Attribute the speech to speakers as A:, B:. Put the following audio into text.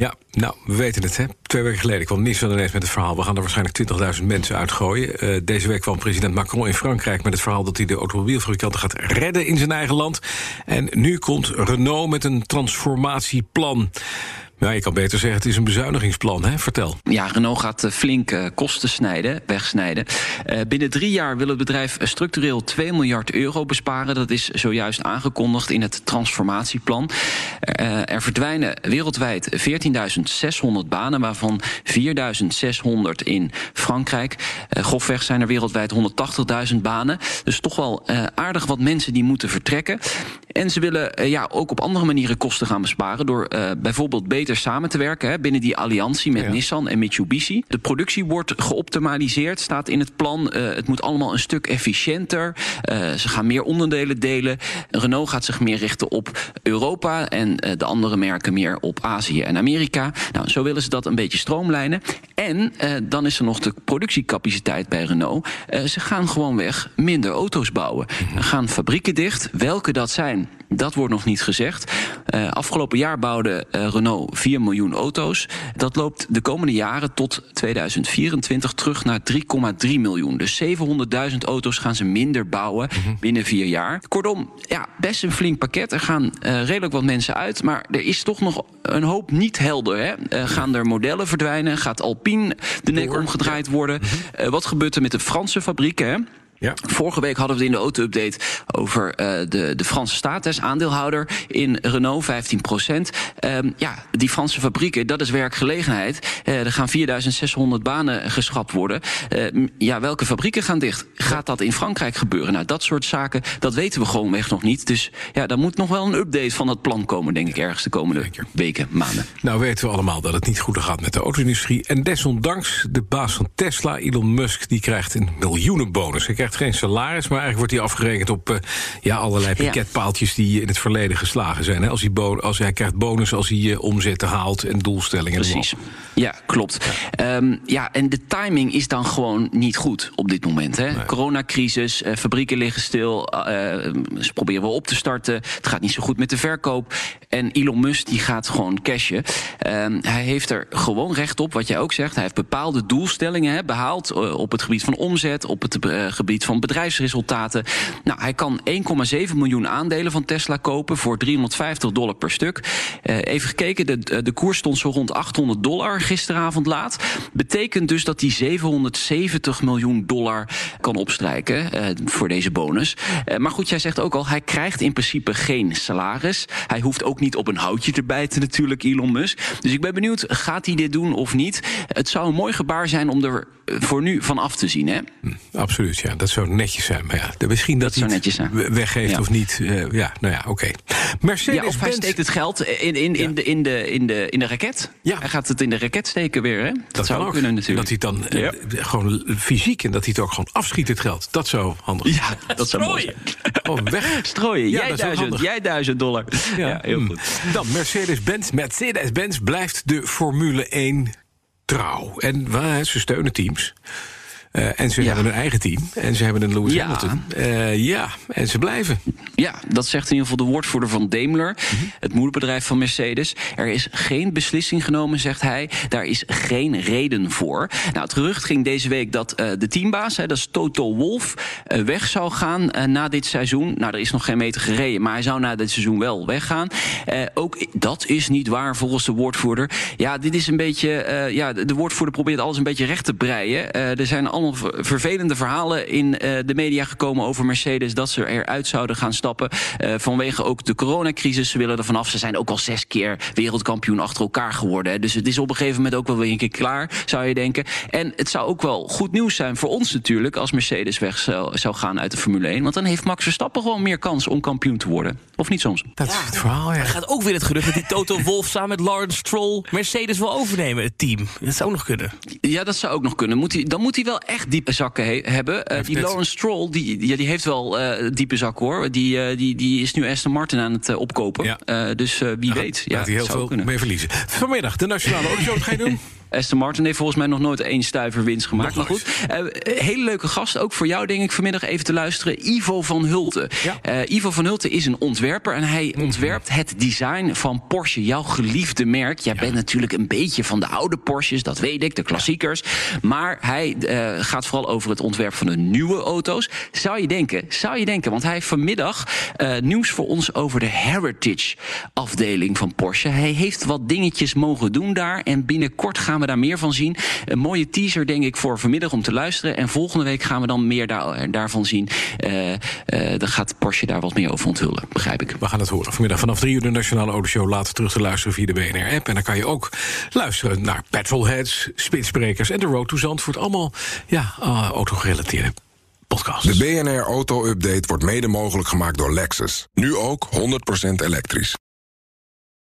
A: Ja, nou, we weten het, hè. Twee weken geleden kwam Nissan ineens met het verhaal... we gaan er waarschijnlijk 20.000 mensen uitgooien. Uh, deze week kwam president Macron in Frankrijk met het verhaal... dat hij de automobielfabrikanten gaat redden in zijn eigen land. En nu komt Renault met een transformatieplan. Ja, je kan beter zeggen, het is een bezuinigingsplan, hè? Vertel.
B: Ja, Renault gaat eh, flink uh, kosten snijden, wegsnijden. Uh, binnen drie jaar wil het bedrijf structureel 2 miljard euro besparen. Dat is zojuist aangekondigd in het transformatieplan. er verdwijnen wereldwijd 14.600 banen, waarvan 4.600 in Frankrijk. grofweg zijn er wereldwijd 180.000 banen. Dus toch wel aardig wat mensen die moeten vertrekken. En ze willen ja, ook op andere manieren kosten gaan besparen... door bijvoorbeeld beter samen te werken hè, binnen die alliantie met Nissan en Mitsubishi. De productie wordt geoptimaliseerd, staat in het plan. Uh, het moet allemaal een stuk efficiënter. Uh, ze gaan meer onderdelen delen. Renault gaat zich meer richten op Europa en uh, de andere merken meer op Azië en Amerika. Nou, zo willen ze dat een beetje stroomlijnen. En dan is er nog de productiecapaciteit bij Renault. ze gaan gewoonweg minder auto's bouwen. Er gaan fabrieken dicht. Welke dat zijn, dat wordt nog niet gezegd. afgelopen jaar bouwde Renault 4 miljoen auto's. Dat loopt de komende jaren tot 2024 terug naar 3,3 miljoen. Dus 700.000 auto's gaan ze minder bouwen mhm. binnen vier jaar. Kortom, ja, best een flink pakket. Er gaan uh, redelijk wat mensen uit, maar er is toch nog een hoop niet helder. Hè? Gaan er modellen verdwijnen? Gaat Alpine de nek omgedraaid worden? Uh, wat gebeurt er met de Franse fabrieken? Hè? Ja. Vorige week hadden we het in de auto-update over uh, de, de Franse staat, aandeelhouder in Renault, 15 procent. Um, ja, die Franse fabrieken, dat is werkgelegenheid. Uh, er gaan 4600 banen geschrapt worden. Uh, ja, welke fabrieken gaan dicht? Gaat dat in Frankrijk gebeuren? Nou, dat soort zaken, dat weten we gewoonweg nog niet. Dus ja, daar moet nog wel een update van het plan komen, denk ik, ergens de komende weken, maanden.
A: Nou weten we allemaal dat het niet goed gaat met de auto-industrie. En desondanks, de baas van Tesla, Elon Musk, die krijgt een miljoenenbonus. Hij krijgt geen salaris, maar eigenlijk wordt hij afgerekend op uh, ja, allerlei piketpaaltjes die in het verleden geslagen zijn. Hè? Als, hij als hij krijgt bonus als hij uh, omzetten haalt en doelstellingen.
B: Precies. Ja, klopt. Ja. Um, ja, en de timing is dan gewoon niet goed op dit moment. Hè? Nee. Coronacrisis, uh, fabrieken liggen stil, ze proberen we op te starten. Het gaat niet zo goed met de verkoop. En Elon Musk die gaat gewoon cashen. Um, hij heeft er gewoon recht op, wat jij ook zegt. Hij heeft bepaalde doelstellingen hè, behaald op het gebied van omzet, op het gebied van bedrijfsresultaten. Nou, hij kan 1,7 miljoen aandelen van Tesla kopen voor 350 dollar per stuk. Uh, even gekeken, de, de koers stond zo rond 800 dollar gisteravond laat. Betekent dus dat hij 770 miljoen dollar kan opstrijken uh, voor deze bonus. Maar goed, jij zegt ook al, hij krijgt in principe geen salaris. Hij hoeft ook niet op een houtje te bijten natuurlijk, Elon Musk. Dus ik ben benieuwd, gaat hij dit doen of niet? Het zou een mooi gebaar zijn om er voor nu van af te zien, hè?
A: Hm, absoluut, ja. Dat zou netjes zijn. Maar ja, misschien dat, dat hij het weggeeft of niet. Uh, ja, nou ja, oké. Okay.
B: Mercedes ja, of hij steekt het geld in, in, in, de, in, de, in, de, in de raket. Ja. Hij gaat het in de raket steken weer, hè? Dat,
A: dat
B: zou
A: ook
B: kunnen natuurlijk.
A: Dat hij dan uh, gewoon fysiek en dat hij het ook gewoon afschiet, het geld. Dat zou handig
B: zijn. Ja, dat zou mooi zijn.
A: Oh, weg.
B: Strooien. Jij, duizend, jij duizend dollar. Ja, ja heel goed.
A: Dan Mercedes-Benz. Mercedes-Benz blijft de Formule 1 trouw. En ze steunen teams. Uh, en ze ja. hebben een eigen team. En ze hebben een Lewis ja. Hamilton. Uh, ja, en ze blijven.
B: Ja, dat zegt in ieder geval de woordvoerder van Daimler. Mm -hmm. Het moederbedrijf van Mercedes. Er is geen beslissing genomen, zegt hij. Daar is geen reden voor. Nou, het gerucht ging deze week dat uh, de teambaas, hè, dat is Toto Wolff, weg zou gaan na dit seizoen. Nou, er is nog geen meter gereden, maar hij zou na dit seizoen wel weggaan. ook dat is niet waar volgens de woordvoerder. Ja, dit is een beetje... ja, de woordvoerder probeert alles een beetje recht te breien. er zijn allemaal vervelende verhalen in de media gekomen over Mercedes. Dat ze eruit zouden gaan stappen. vanwege ook de coronacrisis. Ze willen er vanaf. Ze zijn ook al zes keer wereldkampioen achter elkaar geworden. Dus het is op een gegeven moment ook wel weer een keer klaar, zou je denken. En het zou ook wel goed nieuws zijn voor ons natuurlijk. als Mercedes weg zou, zou gaan uit de Formule 1. Want dan heeft Max Verstappen gewoon meer kans om kampioen te worden. Of niet soms?
A: Dat is het verhaal, ja.
C: Er gaat ook weer het gerucht dat die Toto Wolff samen met Lawrence Stroll Mercedes wil overnemen, het team. Dat zou ook nog kunnen.
B: Ja, dat zou ook nog kunnen. Moet hij, dan moet hij wel echt diepe zakken hebben. Uh, die Lawrence Stroll, die, ja, die heeft wel uh, diepe zakken hoor. Die, uh, die, die is nu Aston Martin aan het opkopen. Ja. dus wie weet. Ja,
A: gaat hij heel veel kunnen. mee verliezen. Vanmiddag, de Nationale Auto wat ga je doen?
B: Aston Martin heeft volgens mij nog nooit één stuiver winst gemaakt. maar goed, uh, hele leuke gast. Ook voor jou denk ik vanmiddag even te luisteren. Ivo van Hulten. Uh, Ivo van Hulten is een ontwerper. En hij mhm. ontwerpt het design van Porsche. Jouw geliefde merk. Jij bent natuurlijk een beetje van de oude Porsches. Dat weet ik, de klassiekers. Maar hij uh, gaat vooral over het ontwerp van de nieuwe auto's. Zou je denken, zou je denken. Want hij heeft vanmiddag nieuws voor ons over de Heritage afdeling van Porsche. Hij heeft wat dingetjes mogen doen daar. En binnenkort gaan we daar meer van zien. Een mooie teaser, denk ik, voor vanmiddag om te luisteren. En volgende week gaan we dan meer daar, daarvan zien. Uh, uh, dan gaat Porsche daar wat meer over onthullen, begrijp ik.
A: We gaan het horen. Vanmiddag vanaf drie uur de Nationale Autoshow. Later terug te luisteren via de BNR-app. En dan kan je ook luisteren naar Petrolheads, Spitsbrekers en de Road to Zandvoort. Allemaal ja, uh, autogerelateerde podcasts.
D: De BNR Auto Update wordt mede mogelijk gemaakt door Lexus. Nu ook 100% elektrisch.